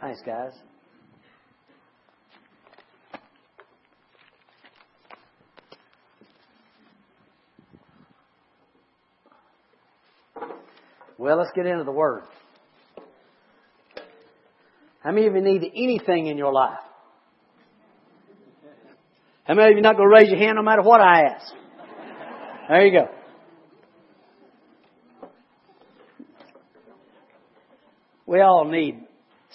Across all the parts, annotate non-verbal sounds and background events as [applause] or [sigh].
Thanks, guys. Well, let's get into the Word. How many of you need anything in your life? How many of you not going to raise your hand no matter what I ask? There you go. We all need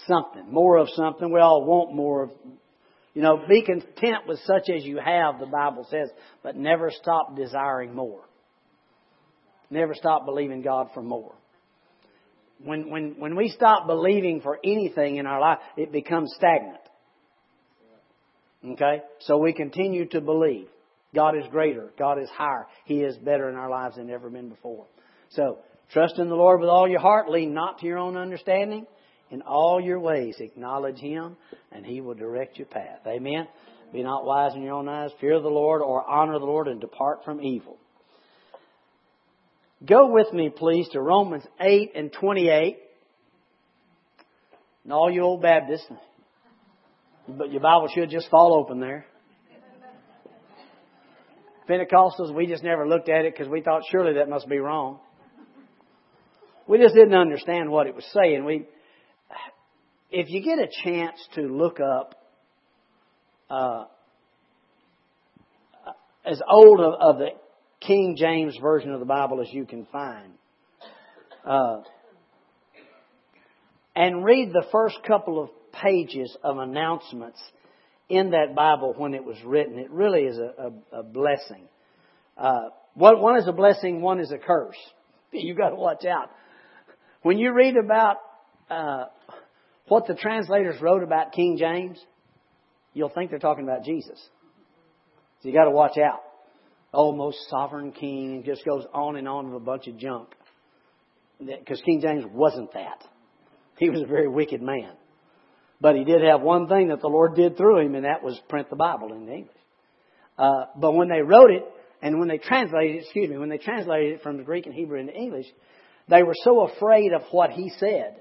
something, more of something. We all want more of, you know, be content with such as you have, the Bible says, but never stop desiring more. Never stop believing God for more. When, when, when we stop believing for anything in our life, it becomes stagnant. Okay? So we continue to believe. God is greater. God is higher. He is better in our lives than ever been before. So, trust in the Lord with all your heart. Lean not to your own understanding. In all your ways, acknowledge Him, and He will direct your path. Amen? Be not wise in your own eyes. Fear the Lord, or honor the Lord, and depart from evil. Go with me, please, to Romans 8 and 28. And all you old Baptists, but your Bible should just fall open there. Pentecostals, we just never looked at it because we thought surely that must be wrong. We just didn't understand what it was saying. We, if you get a chance to look up uh, as old of, of, the King James version of the Bible as you can find, uh, and read the first couple of pages of announcements in that Bible when it was written. It really is a, a, a blessing. Uh, one is a blessing, one is a curse. [laughs] You've got to watch out. When you read about uh, what the translators wrote about King James, you'll think they're talking about Jesus. So you got to watch out. Oh, most sovereign king, just goes on and on with a bunch of junk. Because King James wasn't that. He was a very wicked man. But he did have one thing that the Lord did through him, and that was print the Bible in English. Uh, but when they wrote it, and when they translated it, excuse me, when they translated it from the Greek and Hebrew into English, they were so afraid of what he said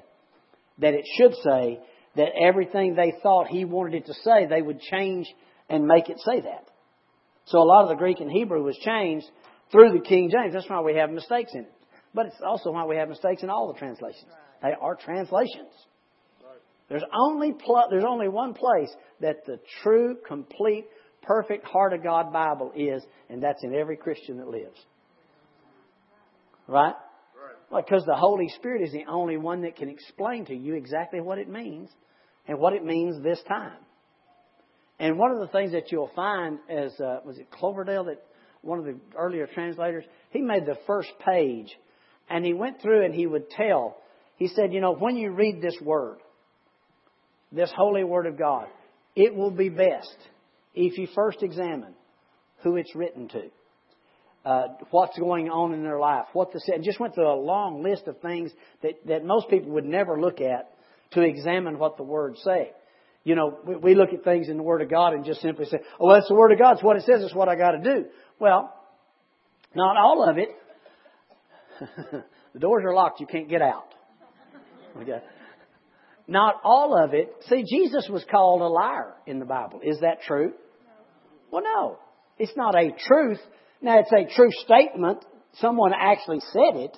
that it should say that everything they thought he wanted it to say, they would change and make it say that. So a lot of the Greek and Hebrew was changed through the King James. That's why we have mistakes in it. But it's also why we have mistakes in all the translations. They are translations. There's only, pl- there's only one place that the true, complete, perfect heart of God Bible is, and that's in every Christian that lives. Right? Because the Holy Spirit is the only one that can explain to you exactly what it means and what it means this time. And one of the things that you'll find as uh, was it Cloverdale that one of the earlier translators he made the first page and he went through and he would tell he said you know when you read this word this holy word of God, it will be best if you first examine who it's written to, uh, what's going on in their life, what the and just went through a long list of things that, that most people would never look at to examine what the words say. You know, we, we look at things in the Word of God and just simply say, "Oh, that's the Word of God. It's what it says. It's what I got to do." Well, not all of it. [laughs] the doors are locked. You can't get out. Okay. Not all of it. See, Jesus was called a liar in the Bible. Is that true? Well, no. It's not a truth. Now, it's a true statement. Someone actually said it,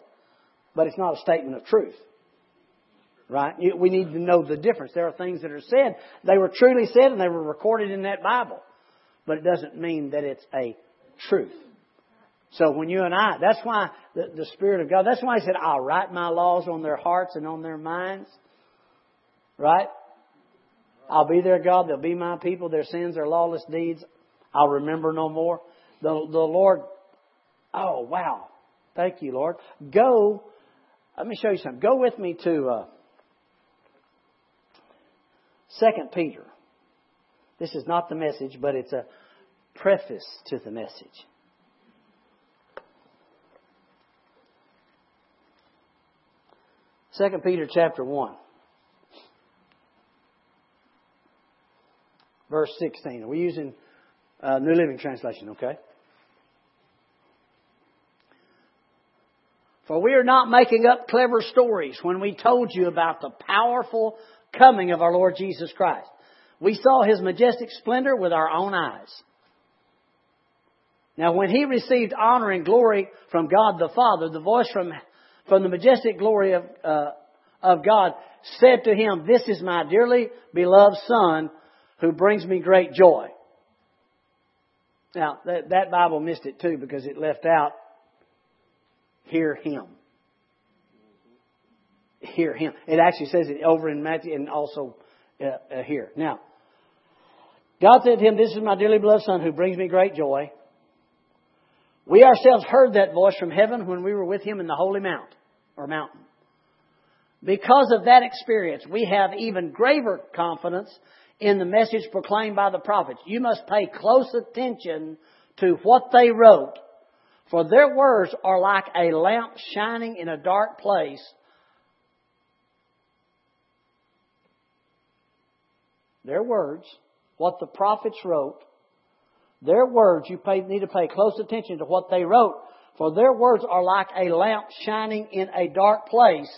but it's not a statement of truth. Right? We need to know the difference. There are things that are said. They were truly said and they were recorded in that Bible. But it doesn't mean that it's a truth. So when you and I, that's why the, the Spirit of God, that's why He said, I'll write my laws on their hearts and on their minds. Right? I'll be their God. They'll be my people. Their sins, their lawless deeds, I'll remember no more. The, the Lord, oh, wow. Thank you, Lord. Go, let me show you something. Go with me to uh, 2 Peter. This is not the message, but it's a preface to the message. Second Peter chapter one. verse 16. We're we using uh, New Living Translation, okay? For we are not making up clever stories when we told you about the powerful coming of our Lord Jesus Christ. We saw his majestic splendor with our own eyes. Now, when he received honor and glory from God the Father, the voice from, from the majestic glory of, uh, of God said to him, This is my dearly beloved Son who brings me great joy. Now, that, that Bible missed it too because it left out, Hear him. Hear him. It actually says it over in Matthew and also uh, uh, here. Now, God said to him, This is my dearly beloved Son who brings me great joy. We ourselves heard that voice from heaven when we were with him in the holy mount or mountain. Because of that experience, we have even graver confidence in the message proclaimed by the prophets. You must pay close attention to what they wrote, for their words are like a lamp shining in a dark place. Their words, what the prophets wrote, their words, you pay, need to pay close attention to what they wrote, for their words are like a lamp shining in a dark place.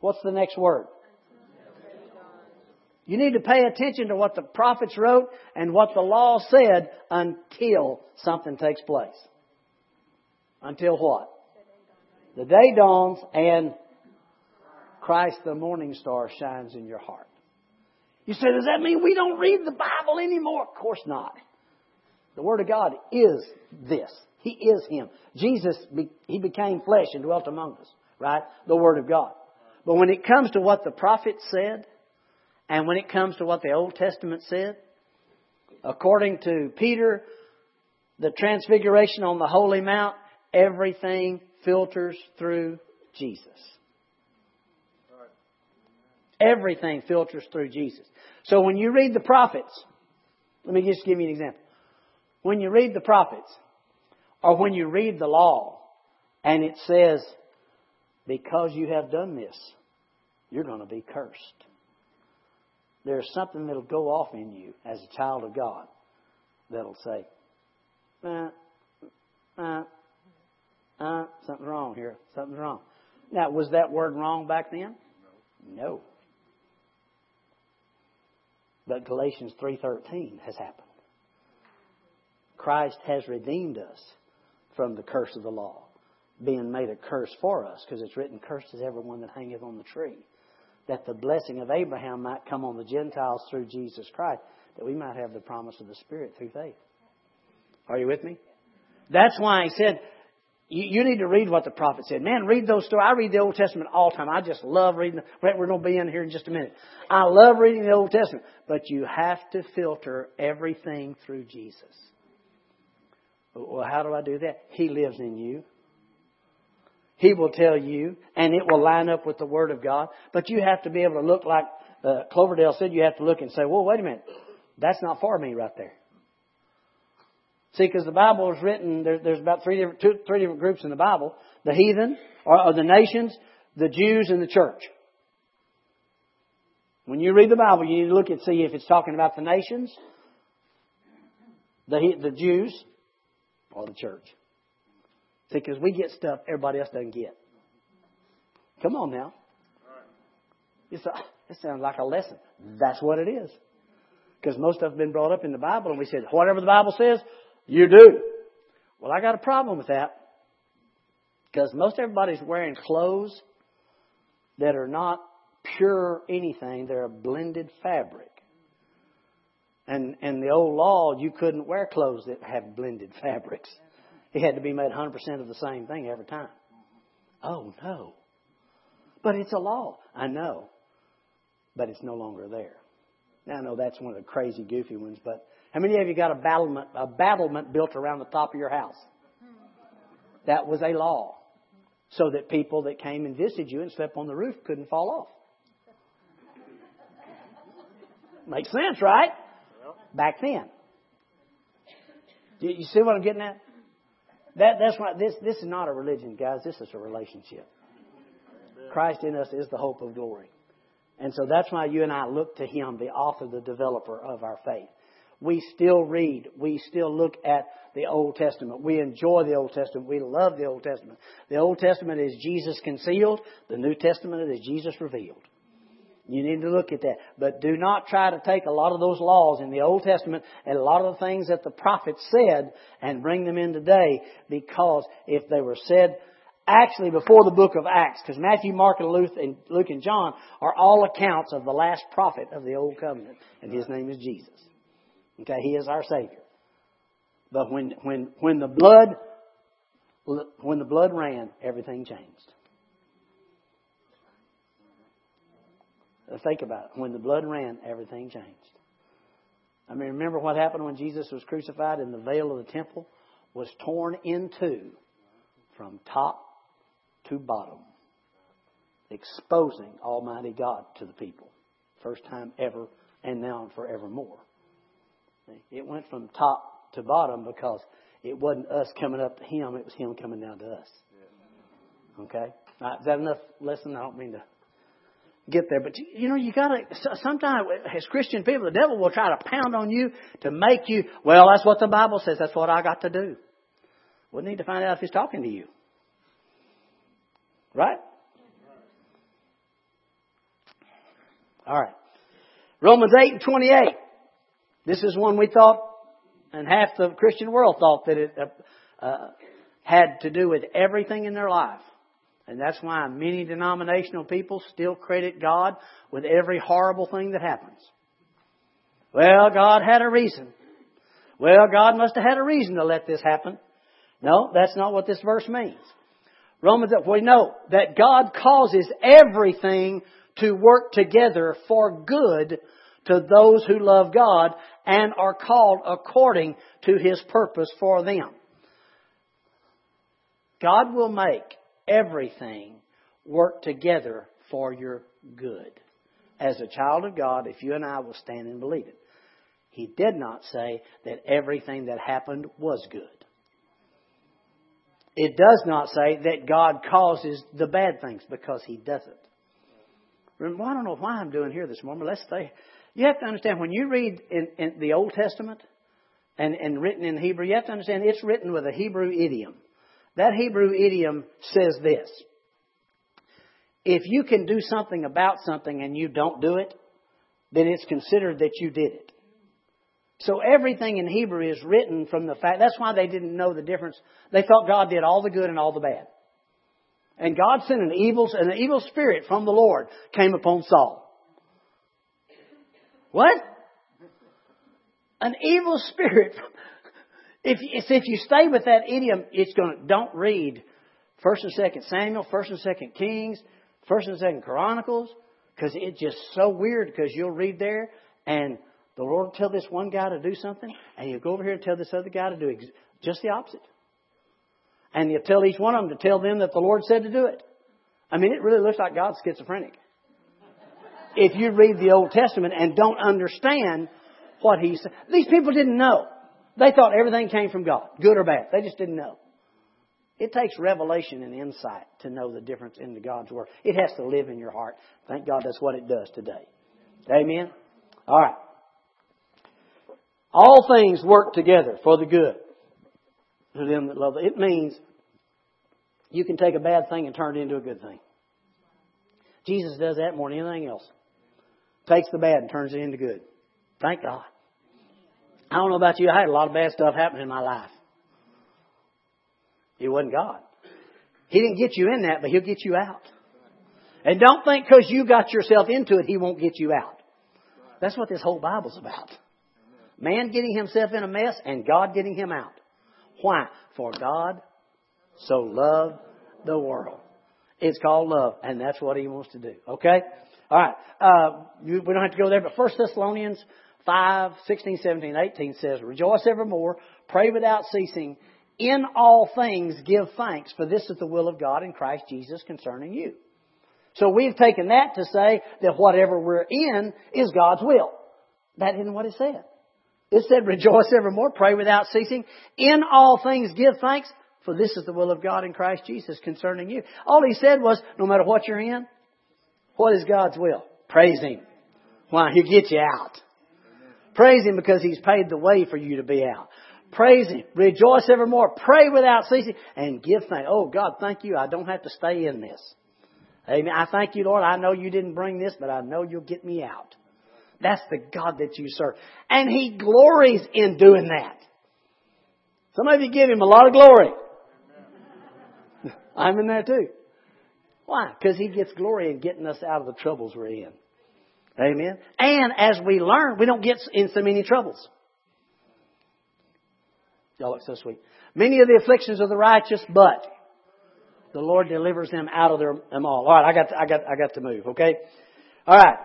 What's the next word? You need to pay attention to what the prophets wrote and what the law said until something takes place. Until what? The day dawns and Christ the morning star shines in your heart. You say, does that mean we don't read the Bible anymore? Of course not. The Word of God is this. He is Him. Jesus, He became flesh and dwelt among us, right? The Word of God. But when it comes to what the prophets said, and when it comes to what the Old Testament said, according to Peter, the transfiguration on the Holy Mount, everything filters through Jesus. Everything filters through Jesus. So when you read the prophets, let me just give you an example. When you read the prophets, or when you read the law, and it says, because you have done this, you're going to be cursed. There's something that'll go off in you as a child of God that'll say, uh, uh, uh, something's wrong here. Something's wrong. Now, was that word wrong back then? No. But Galatians 3:13 has happened. Christ has redeemed us from the curse of the law, being made a curse for us, because it's written, Cursed is everyone that hangeth on the tree. That the blessing of Abraham might come on the Gentiles through Jesus Christ, that we might have the promise of the Spirit through faith. Are you with me? That's why he said, you, need to read what the prophet said. Man, read those stories. I read the Old Testament all the time. I just love reading. We're going to be in here in just a minute. I love reading the Old Testament. But you have to filter everything through Jesus. Well, how do I do that? He lives in you. He will tell you, and it will line up with the Word of God. But you have to be able to look like uh, Cloverdale said. You have to look and say, "Well, wait a minute, that's not for me right there." See, because the Bible is written, there, there's about three different, two, three different groups in the Bible: the heathen, or, or the nations, the Jews, and the church. When you read the Bible, you need to look and see if it's talking about the nations, the the Jews, or the church. See, because we get stuff everybody else doesn't get. Come on now. It's a, it sounds like a lesson. That's what it is. Because most of have been brought up in the Bible, and we said, whatever the Bible says, you do. Well, I got a problem with that. Because most everybody's wearing clothes that are not pure anything, they're a blended fabric. And in the old law, you couldn't wear clothes that have blended fabrics. It had to be made 100% of the same thing every time. Oh, no. But it's a law. I know. But it's no longer there. Now, I know that's one of the crazy, goofy ones, but how many of you got a battlement, a battlement built around the top of your house? That was a law. So that people that came and visited you and slept on the roof couldn't fall off. Makes sense, right? back then. You see what I'm getting at? That, that's why this, this is not a religion, guys. This is a relationship. Christ in us is the hope of glory. And so that's why you and I look to Him, the author, the developer of our faith. We still read. We still look at the Old Testament. We enjoy the Old Testament. We love the Old Testament. The Old Testament is Jesus concealed. The New Testament is Jesus revealed. You need to look at that. But do not try to take a lot of those laws in the Old Testament and a lot of the things that the prophets said and bring them in today because if they were said actually before the book of Acts, because Matthew, Mark, and Luke, and Luke and John are all accounts of the last prophet of the Old Covenant, and his name is Jesus. Okay, he is our Savior. But when when when the blood when the blood ran, everything changed. Think about it. When the blood ran, everything changed. I mean, remember what happened when Jesus was crucified and the veil of the temple was torn in two from top to bottom, exposing Almighty God to the people. First time ever, and now and forevermore. It went from top to bottom because it wasn't us coming up to Him, it was Him coming down to us. Okay? Right, is that enough lesson? I don't mean to get there. But you know, you gotta, sometimes as Christian people, the devil will try to pound on you to make you, well, that's what the Bible says. That's what I got to do. We need to find out if he's talking to you. Right? All right. Romans 8 and 28. This is one we thought, and half the Christian world thought that it uh, uh, had to do with everything in their life. And that's why many denominational people still credit God with every horrible thing that happens. Well, God had a reason. Well, God must have had a reason to let this happen. No, that's not what this verse means. Romans, we know that God causes everything to work together for good to those who love God and are called according to His purpose for them. God will make everything work together for your good. As a child of God, if you and I will stand and believe it. He did not say that everything that happened was good. It does not say that God causes the bad things because He doesn't. Well, I don't know why I'm doing here this morning, but let's stay. You have to understand when you read in, in the Old Testament and, and written in Hebrew, you have to understand it's written with a Hebrew idiom. That Hebrew idiom says this. If you can do something about something and you don't do it, then it's considered that you did it. So everything in Hebrew is written from the fact, that's why they didn't know the difference. They thought God did all the good and all the bad. And God sent an evil, an evil spirit from the Lord came upon Saul. What? An evil spirit if, if you stay with that idiom, it's going to, don't read 1st and 2nd Samuel, 1st and 2nd Kings, 1st and 2nd Chronicles, because it's just so weird because you'll read there and the Lord will tell this one guy to do something and you go over here and tell this other guy to do ex- just the opposite. And you tell each one of them to tell them that the Lord said to do it. I mean, it really looks like God's schizophrenic. If you read the Old Testament and don't understand what He said. These people didn't know. They thought everything came from God, good or bad. They just didn't know. It takes revelation and insight to know the difference in the God's Word. It has to live in your heart. Thank God that's what it does today. Amen? All right. All things work together for the good to them that love. It means you can take a bad thing and turn it into a good thing. Jesus does that more than anything else. Takes the bad and turns it into good. Thank God. I don't know about you, I had a lot of bad stuff happen in my life. It wasn't God. He didn't get you in that, but He'll get you out. And don't think because you got yourself into it, He won't get you out. That's what this whole Bible's about. Man getting himself in a mess and God getting him out. Why? For God so loved the world. It's called love, and that's what He wants to do. Okay? All right. Uh, we don't have to go there, but First Thessalonians 5, 16, 17, 18 says, Rejoice evermore, pray without ceasing, in all things give thanks, for this is the will of God in Christ Jesus concerning you. So we've taken that to say that whatever we're in is God's will. That isn't what it said. It said, Rejoice evermore, pray without ceasing, in all things give thanks, for this is the will of God in Christ Jesus concerning you. All he said was, no matter what you're in, what is God's will? Praise Him. Why? He'll get you out. Praise Him because He's paid the way for you to be out. Praise Him. Rejoice evermore. Pray without ceasing. And give thanks. Oh God, thank you. I don't have to stay in this. Amen. I thank you, Lord. I know you didn't bring this, but I know you'll get me out. That's the God that you serve. And He glories in doing that. Some of you give Him a lot of glory. [laughs] I'm in there too. Why? Because He gets glory in getting us out of the troubles we're in. Amen. And as we learn, we don't get in so many troubles. Y'all look so sweet. Many of the afflictions of the righteous, but the Lord delivers them out of their, them all. All right, I got, to, I got, I got to move. Okay. All right.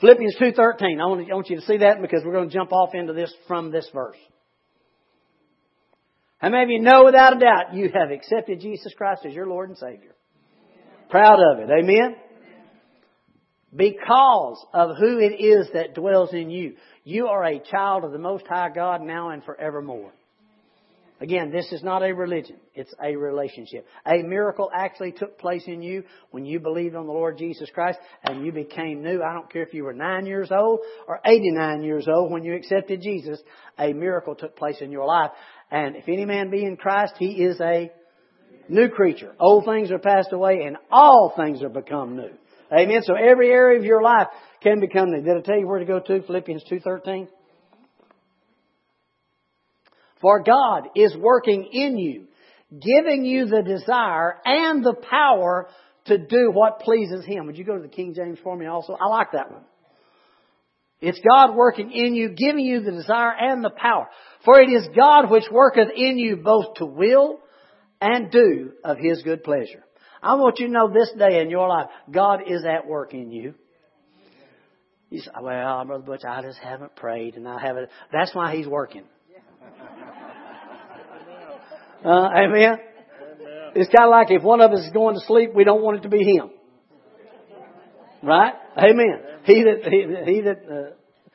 Philippians two thirteen. I want, I want you to see that because we're going to jump off into this from this verse. How many of you know without a doubt you have accepted Jesus Christ as your Lord and Savior? Proud of it. Amen? Because of who it is that dwells in you. You are a child of the Most High God now and forevermore. Again, this is not a religion. It's a relationship. A miracle actually took place in you when you believed on the Lord Jesus Christ and you became new. I don't care if you were nine years old or 89 years old when you accepted Jesus. A miracle took place in your life. And if any man be in Christ, he is a new creature. Old things are passed away and all things are become new. Amen. So every area of your life can become new. Did I tell you where to go to? Philippians 2.13? For God is working in you, giving you the desire and the power to do what pleases Him. Would you go to the King James for me also? I like that one. It's God working in you, giving you the desire and the power. For it is God which worketh in you both to will and do of His good pleasure. I want you to know this day in your life, God is at work in you. You say, well, Brother Butch, I just haven't prayed and I haven't. That's why He's working. [laughs] Uh, amen? It's kind of like if one of us is going to sleep, we don't want it to be him. Right? Amen. He that, he, he that uh,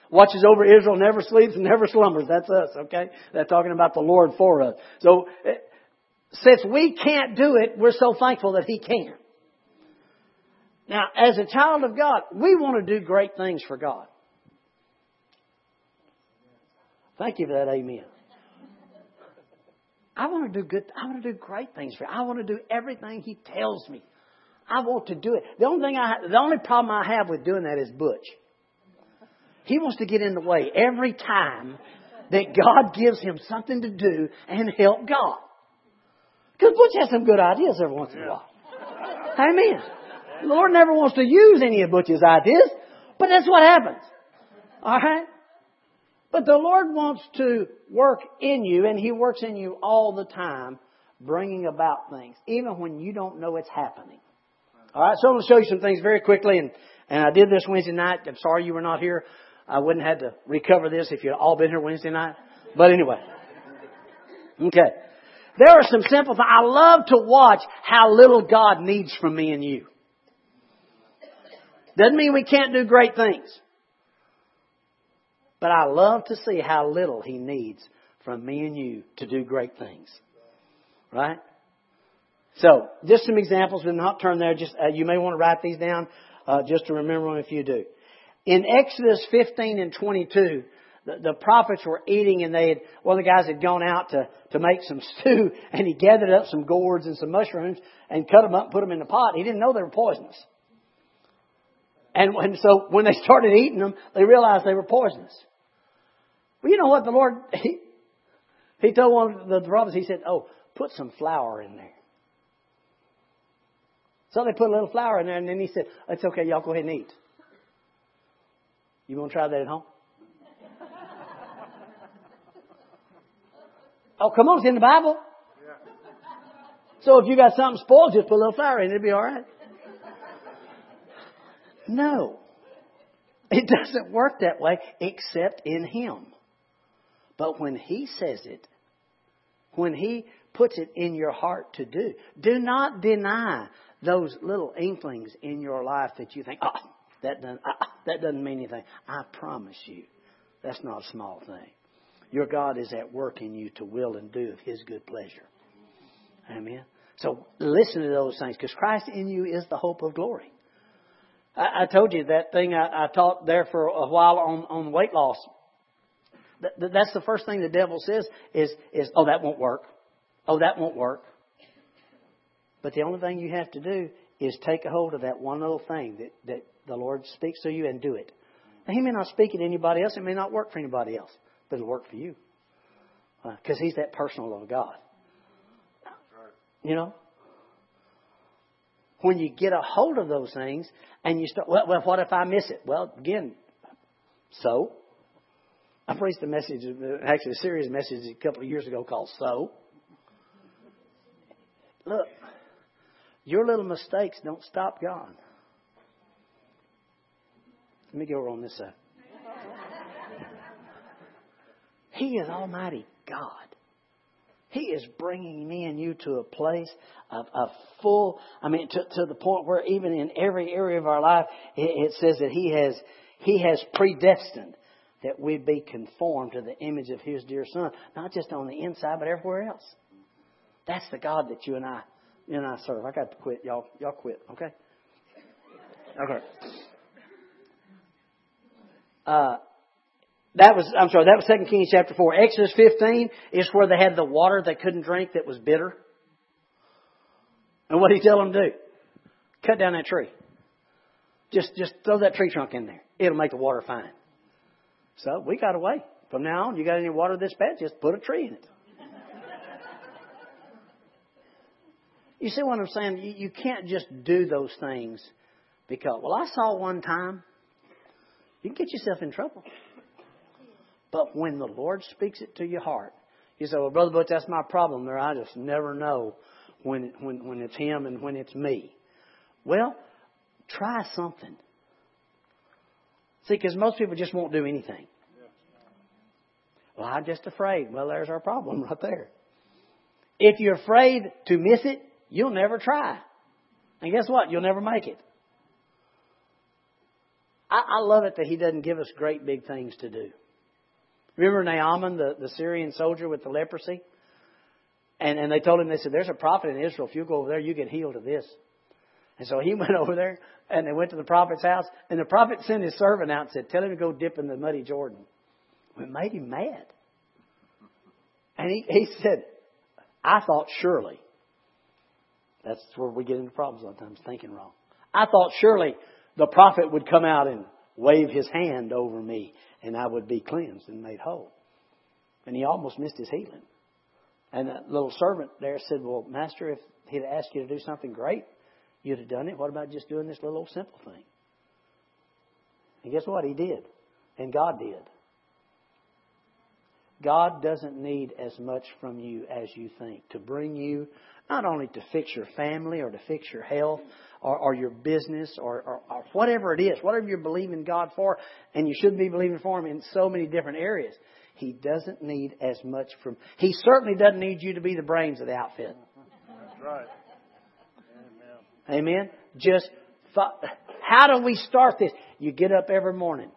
watches over Israel never sleeps and never slumbers. That's us, okay? They're talking about the Lord for us. So, uh, since we can't do it, we're so thankful that He can. Now, as a child of God, we want to do great things for God. Thank you for that, amen. I want to do good. I want to do great things for you. I want to do everything He tells me. I want to do it. The only thing I, the only problem I have with doing that is Butch. He wants to get in the way every time that God gives him something to do and help God. Because Butch has some good ideas every once in a while. Amen. The Lord never wants to use any of Butch's ideas, but that's what happens. All right? But the Lord wants to work in you, and He works in you all the time, bringing about things, even when you don't know it's happening. All right, so I'm going to show you some things very quickly, and, and I did this Wednesday night. I'm sorry you were not here. I wouldn't have had to recover this if you'd all been here Wednesday night. But anyway. Okay. There are some simple things. I love to watch how little God needs from me and you. Doesn't mean we can't do great things. But I love to see how little He needs from me and you to do great things. Right? So, just some examples. We'll not turn there. Just uh, you may want to write these down uh, just to remember them if you do. In Exodus 15 and 22, the, the prophets were eating and they had, one of the guys had gone out to, to make some [laughs] stew and he gathered up some gourds and some mushrooms and cut them up and put them in the pot. He didn't know they were poisonous. And when, so when they started eating them, they realized they were poisonous. Well, you know what the Lord, [laughs] he, he told one of the prophets, he said, oh, put some flour in there. So they put a little flour in there and then he said, it's okay, y'all go ahead and eat. You want to try that at home? Oh, come on, it's in the Bible. So if you got something spoiled, just put a little flour in it, it'll be alright. No. It doesn't work that way except in Him. But when He says it, when He puts it in your heart to do, do not deny those little inklings in your life that you think, oh, that doesn't, uh, that doesn't mean anything. I promise you, that's not a small thing. Your God is at work in you to will and do of His good pleasure. Amen. So listen to those things because Christ in you is the hope of glory. I, I told you that thing I, I taught there for a while on, on weight loss that's the first thing the devil says is, is, oh, that won't work. Oh, that won't work. But the only thing you have to do is take a hold of that one little thing that, that the Lord speaks to you and do it. Now, he may not speak it to anybody else. It may not work for anybody else, but it'll work for you. Because uh, He's that personal little God. You know? When you get a hold of those things and you start, well, well what if I miss it? Well, again, so? I preached a message, actually a series of messages a couple of years ago called So. Look, your little mistakes don't stop God. Let me go over on this side. He is Almighty God. He is bringing me and you to a place of, of full, I mean, to, to the point where even in every area of our life, it, it says that He has, He has predestined that we be conformed to the image of His dear Son, not just on the inside, but everywhere else. That's the God that you and I, you and I serve. I got to quit. Y'all, y'all quit. Okay. Okay. Uh, that was, I'm sorry, that was 2 Kings chapter 4. Exodus 15 is where they had the water they couldn't drink that was bitter. And what did he tell them to do? Cut down that tree. Just, just throw that tree trunk in there. It'll make the water fine. So we got away. From now on, you got any water this bad, just put a tree in it. [laughs] you see what I'm saying? You, you can't just do those things because, well, I saw one time. You can get yourself in trouble. But when the Lord speaks it to your heart, you say, well, Brother Butch, that's my problem there. I just never know when, when, when it's Him and when it's me. Well, try something. See, because most people just won't do anything. Well, I'm just afraid. Well, there's our problem [laughs] right there. If you're afraid to miss it, you'll never try. And guess what? You'll never make it. I, I love it that he doesn't give us great big things to do. Remember Naaman, the, the Syrian soldier with the leprosy? And, and they told him, they said, there's a prophet in Israel. If you go over there, you get healed of this. And so he [laughs] went over there and they went to the prophet's house. And the prophet sent his servant out and said, Tell him to go dip in the muddy Jordan. It made him mad. And he, he said, I thought surely. That's where we get into problems a lot of times, thinking wrong. I thought surely the prophet would come out and wave his hand over me and I would be cleansed and made whole. And he almost missed his healing. And that little servant there said, Well, Master, if he'd asked you to do something great, you'd have done it. What about just doing this little simple thing? And guess what? He did. And God did. God doesn't need as much from you as you think to bring you not only to fix your family or to fix your health or, or your business or, or, or, whatever it is, whatever you're believing God for, and you should be believing for Him in so many different areas. He doesn't need as much from. He certainly doesn't need you to be the brains of the outfit. That's right. Amen. Amen. Just how do we start this? You get up every morning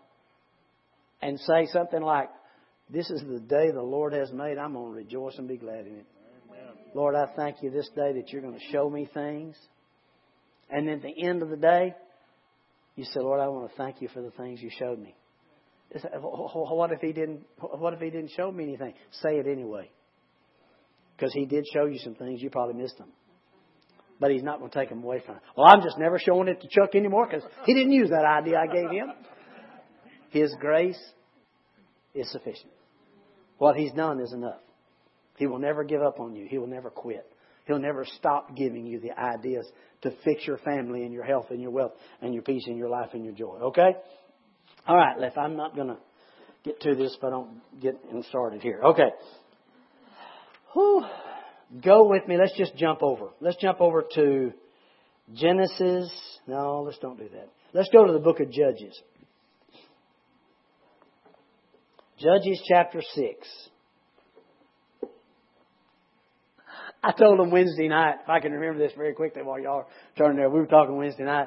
and say something like, "This is the day the Lord has made. I'm going to rejoice and be glad in it." Amen. Lord, I thank you this day that you're going to show me things. And at the end of the day, you say, Lord, I want to thank you for the things you showed me. What if he didn't? What if he didn't show me anything? Say it anyway, because he did show you some things. You probably missed them, but he's not going to take them away from you. Well, I'm just never showing it to Chuck anymore because he didn't use that idea I gave him. His grace is sufficient. What he's done is enough. He will never give up on you. He will never quit. He'll never stop giving you the ideas to fix your family and your health and your wealth and your peace and your life and your joy. Okay? All right, Left. I'm not going to get to this if I don't get started here. Okay. Whew. Go with me. Let's just jump over. Let's jump over to Genesis. No, let's don't do that. Let's go to the book of Judges. Judges chapter 6. I told them Wednesday night, if I can remember this very quickly while y'all are turning there, we were talking Wednesday night.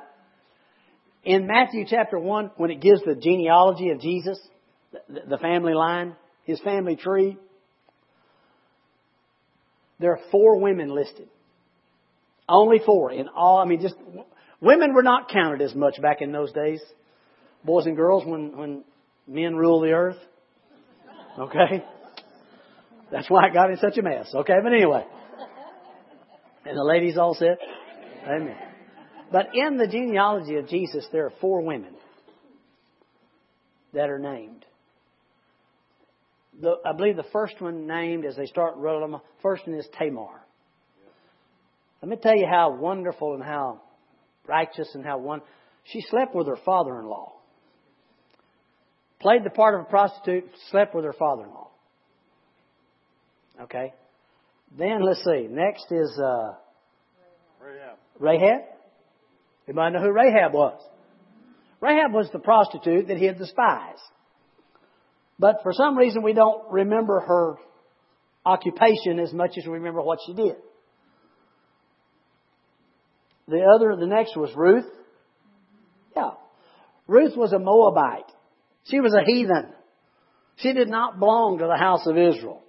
In Matthew chapter 1, when it gives the genealogy of Jesus, the family line, his family tree, there are four women listed. Only four in all. I mean, just women were not counted as much back in those days. Boys and girls, when when men rule the earth. Okay, that's why it got in such a mess. Okay, but anyway. And the ladies all said, Amen. But in the genealogy of Jesus, there are four women that are named. The, I believe the first one named as they start rolling them, first one is Tamar. Let me tell you how wonderful and how righteous and how one. She slept with her father in law. Played the part of a prostitute, slept with her father in law. Okay? Then let's see. Next is uh, Rahab. Rahab? Anybody know who Rahab was? Rahab was the prostitute that hid the spies. But for some reason, we don't remember her occupation as much as we remember what she did. The other, the next was Ruth. Yeah. Ruth was a Moabite. She was a heathen. She did not belong to the house of Israel.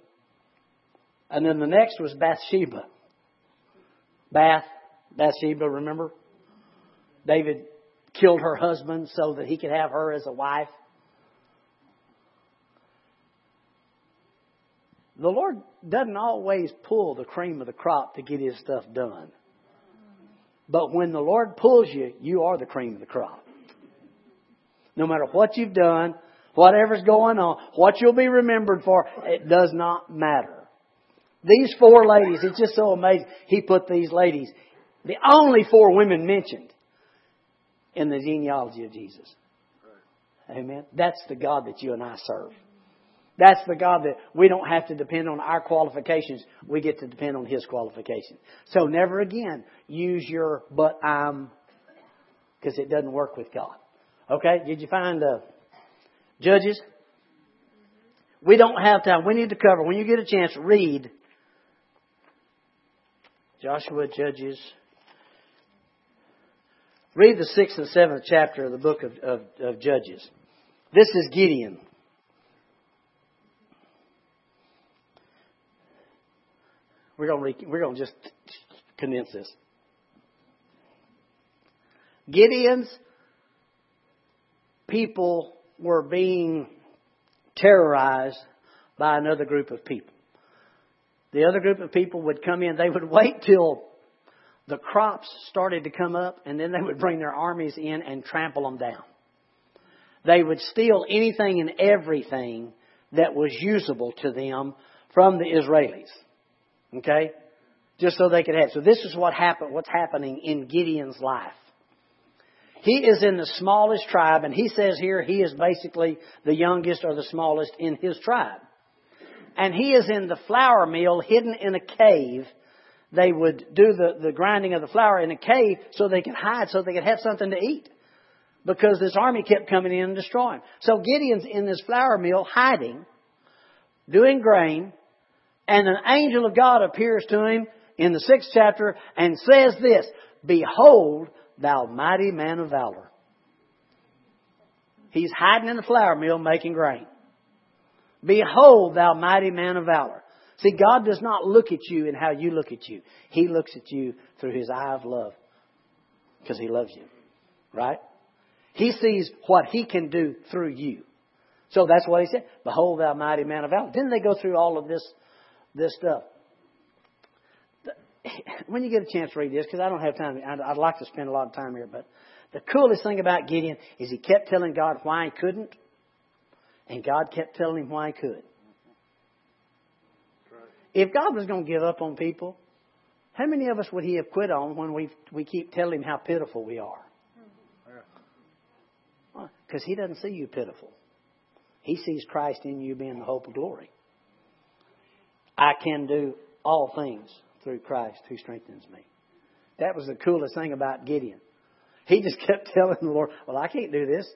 And then the next was Bathsheba. Bath, Bathsheba, remember? David killed her husband so that he could have her as a wife. The Lord doesn't always pull the cream of the crop to get his stuff done. But when the Lord pulls you, you are the cream of the crop. No matter what you've done, whatever's going on, what you'll be remembered for, it does not matter. These four ladies, it's just so amazing. He put these ladies, the only four women mentioned in the genealogy of Jesus. Amen. That's the God that you and I serve. That's the God that we don't have to depend on our qualifications. We get to depend on His qualifications. So never again use your but I'm because it doesn't work with God. Okay? Did you find the Judges? We don't have time. We need to cover. When you get a chance, read Joshua, Judges. Read the sixth and seventh chapter of the book of, of, of Judges. This is Gideon. We're going to, we're going to just condense this. Gideon's people were being terrorized by another group of people. The other group of people would come in, they would [laughs] wait till the crops started to come up, and then they would bring their armies in and trample them down. They would steal anything and everything that was usable to them from the Israelis. Okay? Just so they could have. So this is what happened, what's happening in Gideon's life. He is in the smallest tribe, and he says here he is basically the youngest or the smallest in his tribe. And he is in the flour mill hidden in a cave. They would do the, the grinding of the flour in a cave so they could hide, so they could have something to eat. Because this army kept coming in and destroying. So Gideon's in this flour mill hiding, doing grain, and an angel of God appears to him in the sixth chapter and says this, Behold, thou mighty man of valor. He's hiding in the flour mill making grain. Behold, thou mighty man of valor. See, God does not look at you in how you look at you. He looks at you through his eye of love because he loves you. Right? He sees what he can do through you. So that's what he said. Behold, thou mighty man of valor. Didn't they go through all of this, this stuff? [sighs] when you get a chance to read this, because I don't have time, I'd, I'd like to spend a lot of time here, but the coolest thing about Gideon is he kept telling God why he couldn't, and God kept telling him why he could. If God was going to give up on people, how many of us would he have quit on when we we keep telling him how pitiful we are? Because he doesn't see you pitiful. He sees Christ in you being the hope of glory. I can do all things through Christ who strengthens me. That was the coolest thing about Gideon. He just [laughs] kept telling the Lord, Well, I can't do this.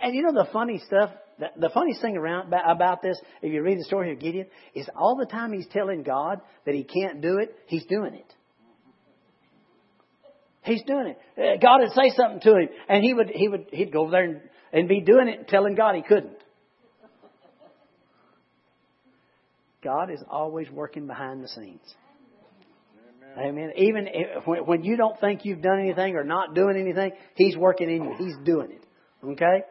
And you know the funny stuff, the, the funniest thing around about this, if you read the story of Gideon, is all the time he's telling God that he can't do it, he's doing it. He's doing it. Uh, God would say something to him, and he would he would he'd go over there and, and be doing it, and telling God he couldn't. God is always working behind the scenes. Amen. Even if, when you don't think you've done anything or not doing anything, He's working in you. He's doing it. Okay?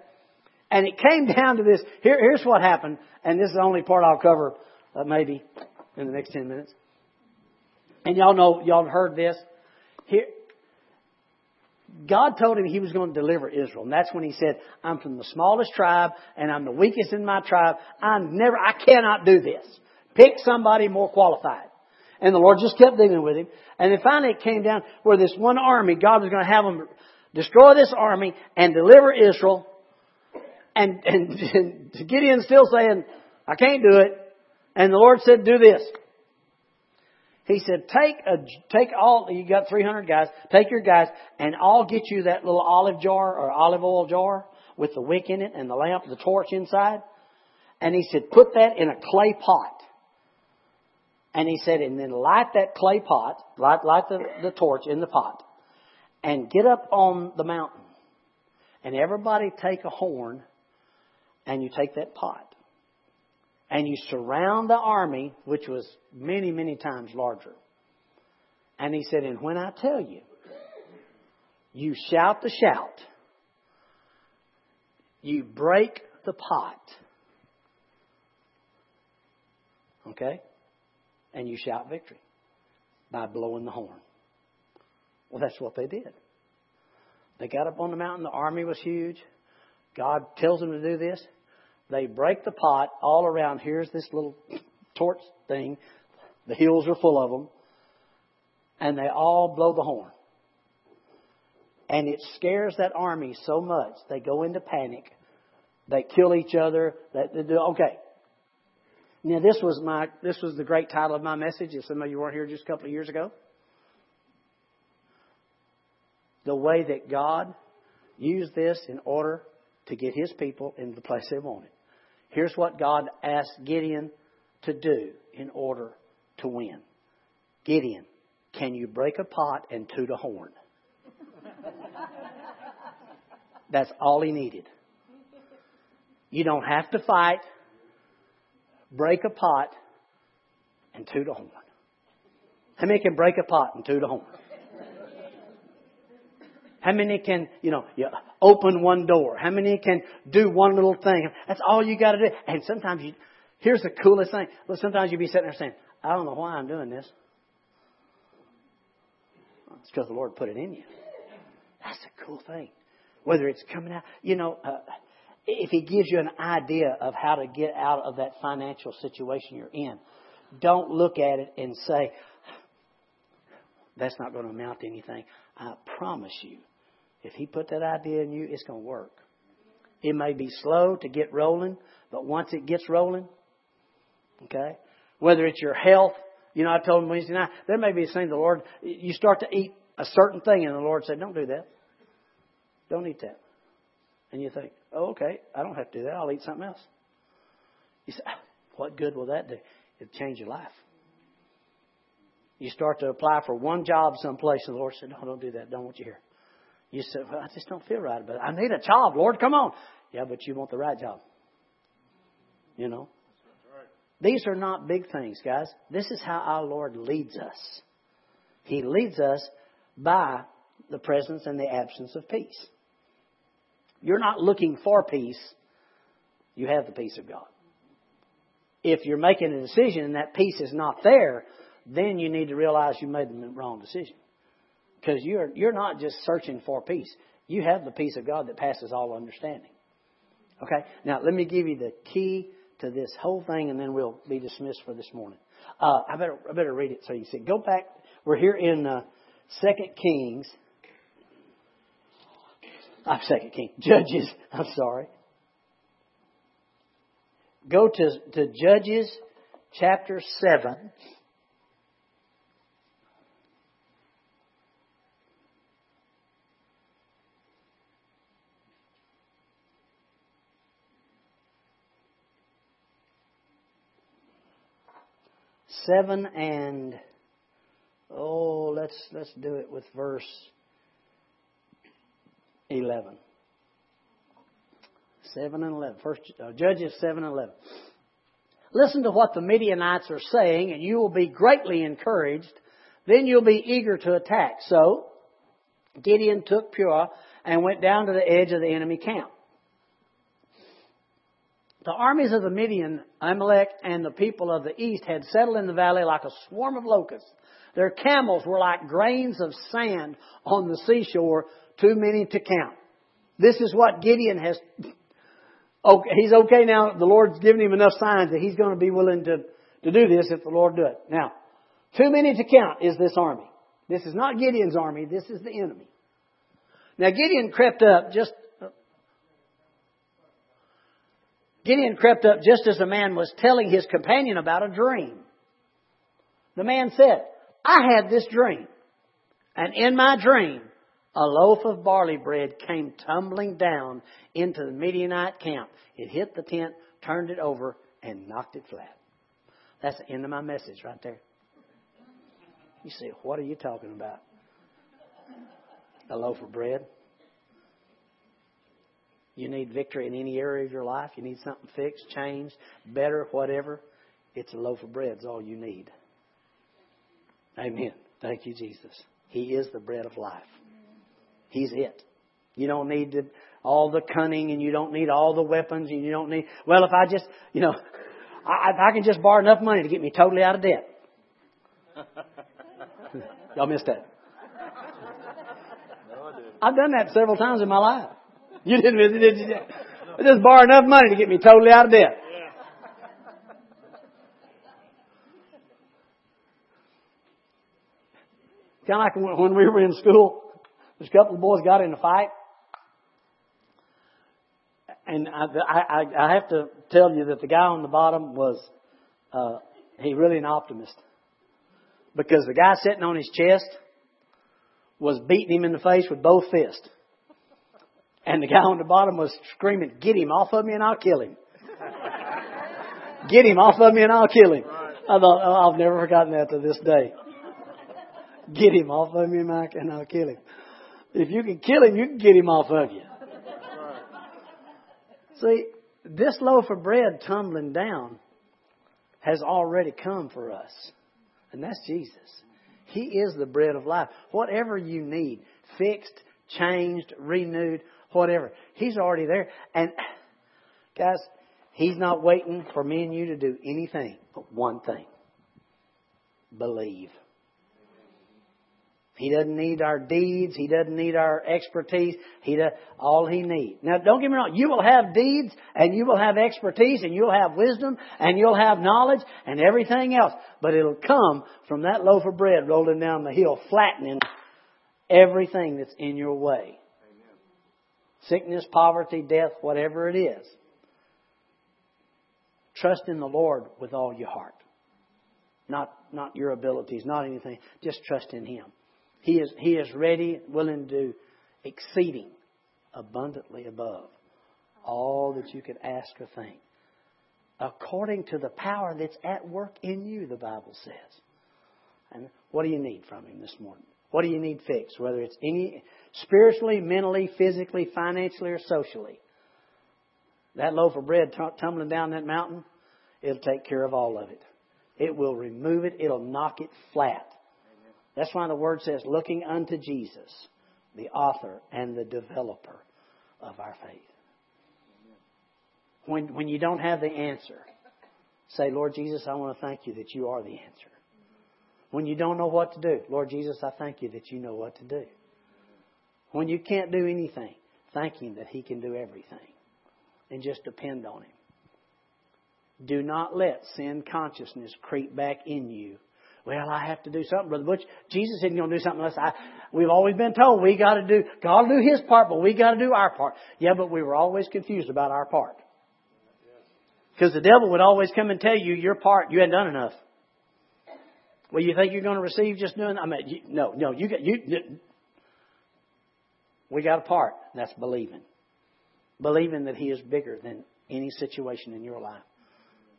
And it came [laughs] down to this. Here, here's what happened, and this is the only part I'll cover uh, maybe in the next 10 minutes. And y'all know, y'all heard this. Here, God told him he was going to deliver Israel. And that's when he said, I'm from the smallest tribe and I'm the weakest in my tribe. I never, I cannot do this. Pick somebody more qualified. And the Lord just kept dealing with him. And then finally it came down where this one army, God was going to have them destroy this army and deliver Israel. And, and, and Gideon's still saying, I can't do it. And the Lord said, do this. He said, take a, take all, you got 300 guys, take your guys, and I'll get you that little olive jar or olive oil jar with the wick in it and the lamp, the torch inside. And he said, put that in a clay pot. And he said, and then light that clay pot, light, light the, the torch in the pot, and get up on the mountain. And everybody take a horn, and you take that pot. And you surround the army, which was many, many times larger. And he said, and when I tell you, you shout the shout, you break the pot. Okay? And you shout victory by blowing the horn. Well, that's what they did. They got up on the mountain. The army was huge. God tells them to do this. They break the pot all around. Here's this little [clears throat] torch thing. The hills are full of them. And they all blow the horn. And it scares that army so much, they go into panic. They kill each other. They, do, okay, now, this was my this was the great title of my message. If some of you weren't here just a couple of years ago, the way that God used this in order to get His people into the place they wanted. Here's what God asked Gideon to do in order to win. Gideon, can you break a pot and toot a horn? That's all he needed. You don't have to fight break a pot and toot a horn? How many can break a pot and toot a horn? How many can, you know, you open one door? How many can do one little thing? That's all you got to do. And sometimes you, here's the coolest thing. Look, sometimes you be sitting there saying, I don't know why I'm doing this. it's because the Lord put it in you. That's a cool thing. Whether it's coming out, you know, uh, if he gives you an idea of how to get out of that financial situation you're in, don't look at it and say, that's not going to amount to anything. I promise you, if he put that idea in you, it's going to work. It may be slow to get rolling, but once it gets rolling, okay, whether it's your health, you know, I told him Wednesday night, there may be a thing the Lord, you start to eat a certain thing and the Lord said, don't do that. Don't eat that. And you think, oh, okay, I don't have to do that. I'll eat something else. You say, ah, what good will that do? It'll change your life. You start to apply for one job someplace, and the Lord said, no, don't do that. Don't want you here. You said, well, I just don't feel right about it. I need a job, Lord. Come on. Yeah, but you want the right job. You know? These are not big things, guys. This is how our Lord leads us. He leads us by the presence and the absence of peace. You're not looking for peace. You have the peace of God. If you're making a decision and that peace is not there, then you need to realize you made the wrong decision. Because you're, you're not just searching for peace. You have the peace of God that passes all understanding. Okay? Now, let me give you the key to this whole thing and then we'll be dismissed for this morning. Uh, I better, I better read it so you see. Go back. We're here in, uh, 2 Kings I'm Second King. [laughs] Judges. I'm sorry. Go to, to Judges chapter 7. Seven and oh, let's let's do it with verse 11. 7 and 11. First, uh, Judges 7 and 11. Listen to what the Midianites are saying, and you will be greatly encouraged. Then you'll be eager to attack. So, Gideon took Purah and went down to the edge of the enemy camp. The armies of the Midian, Amalek, and the people of the east had settled in the valley like a swarm of locusts. Their camels were like grains of sand on the seashore too many to count. This is what Gideon has. Okay, he's okay now. The Lord's given him enough signs that he's going to be willing to, to do this if the Lord do it. Now, too many to count is this army. This is not Gideon's army. This is the enemy. Now Gideon crept up just Gideon crept up just as the man was telling his companion about a dream. The man said, I had this dream, and in my dream, a loaf of barley bread came tumbling down into the Midianite camp. It hit the tent, turned it over, and knocked it flat. That's the end of my message right there. You say, what are you talking about? A loaf of bread? You need victory in any area of your life. You need something fixed, changed, better, whatever. It's a loaf of bread is all you need. Amen. Thank you, Jesus. He is the bread of life. He's it. You don't need to, all the cunning and you don't need all the weapons and you don't need, well, if I just, you know, I, if I can just borrow enough money to get me totally out of debt. [laughs] Y'all missed that. I've done that several times in my life. You didn't miss it, did you? I just borrow enough money to get me totally out of debt. Kind of like when we were in school, there's a couple of boys got in a fight. And I, I, I have to tell you that the guy on the bottom was, uh, he really an optimist. Because the guy sitting on his chest was beating him in the face with both fists. And the guy on the bottom was screaming, Get him off of me and I'll kill him. Get him off of me and I'll kill him. I thought, oh, I've never forgotten that to this day. Get him off of me Mike, and I'll kill him. If you can kill him, you can get him off of you. See, this loaf of bread tumbling down has already come for us. And that's Jesus. He is the bread of life. Whatever you need, fixed, changed, renewed, whatever. He's already there. And guys, He's not waiting for me and you to do anything but one thing. Believe. He doesn't need our deeds. He doesn't need our expertise. He does all he needs. Now, don't get me wrong. You will have deeds, and you will have expertise, and you'll have wisdom, and you'll have knowledge, and everything else. But it'll come from that loaf of bread rolling down the hill, flattening everything that's in your way. Sickness, poverty, death, whatever it is. Trust in the Lord with all your heart. Not, not your abilities, not anything. Just trust in Him. He is, he is ready, willing to do exceeding abundantly above all that you could ask or think. According to the power that's at work in you, the Bible says. And what do you need from Him this morning? What do you need fixed? Whether it's any spiritually, mentally, physically, financially, or socially. That loaf of bread t- tumbling down that mountain, it'll take care of all of it. It will remove it. It'll knock it flat. That's why the word says, looking unto Jesus, the author and the developer of our faith. When, when you don't have the answer, say, Lord Jesus, I want to thank you that you are the answer. When you don't know what to do, Lord Jesus, I thank you that you know what to do. When you can't do anything, thank Him that He can do everything. And just depend on Him. Do not let sin consciousness creep back in you well, I have to do something, Brother Butch. Jesus isn't going to do something unless I. We've always been told we got to do. God will do His part, but we got to do our part. Yeah, but we were always confused about our part. Because the devil would always come and tell you your part, you hadn't done enough. Well, you think you're going to receive just doing? I mean, you, no, no. You got you. We got a part. That's believing. Believing that He is bigger than any situation in your life.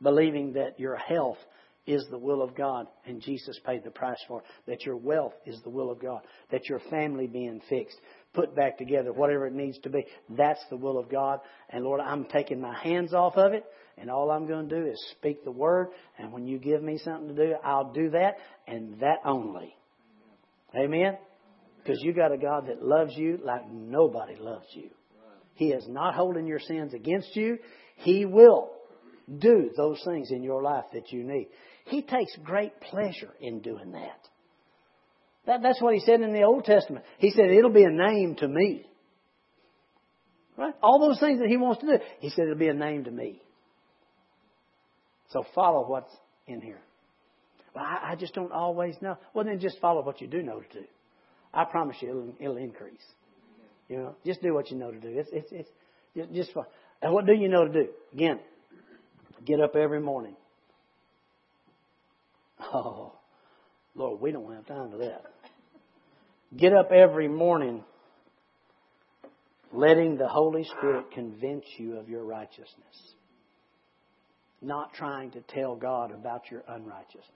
Believing that your health is the will of God, and Jesus paid the price for it. That your wealth is the will of God. That your family being fixed, put back together, whatever it needs to be, that's the will of God. And Lord, I'm taking my hands off of it, and all I'm going to do is speak the word. And when you give me something to do, I'll do that, and that only. Amen? Because you got a God that loves you like nobody loves you. He is not holding your sins against you. He will do those things in your life that you need. He takes great pleasure in doing that. That, that's what he said in the Old Testament. He said, it'll be a name to me. Right? All those things that he wants to do. He said, it'll be a name to me. So follow what's in here. Well, I, I just don't always know. Well, then just follow what you do know to do. I promise you, it'll, it'll increase. You know, just do what you know to do. It's, it's, it's just, just and what do you know to do? Again, get up every morning. Oh, Lord, we don't have time for that. Get up every morning letting the Holy Spirit convince you of your righteousness. Not trying to tell God about your unrighteousness.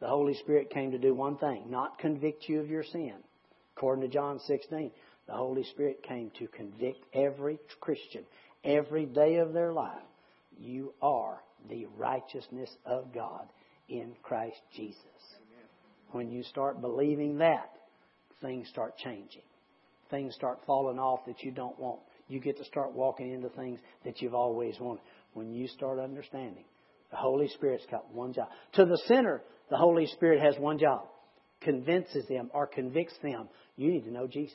The Holy Spirit came to do one thing, not convict you of your sin. According to John 16, the Holy Spirit came to convict every Christian every day of their life. You are the righteousness of God in Christ Jesus. When you start believing that, things start changing. Things start falling off that you don't want. You get to start walking into things that you've always wanted. When you start understanding, the Holy Spirit's got one job. To the sinner, the Holy Spirit has one job convinces them or convicts them, you need to know Jesus.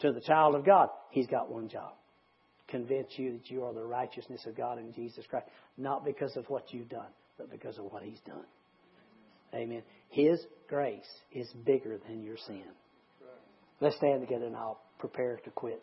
To the child of God, He's got one job convince you that you are the righteousness of God in Jesus Christ, not because of what you've done, but because of what He's done. Amen. His grace is bigger than your sin. Let's stand together and I'll prepare to quit.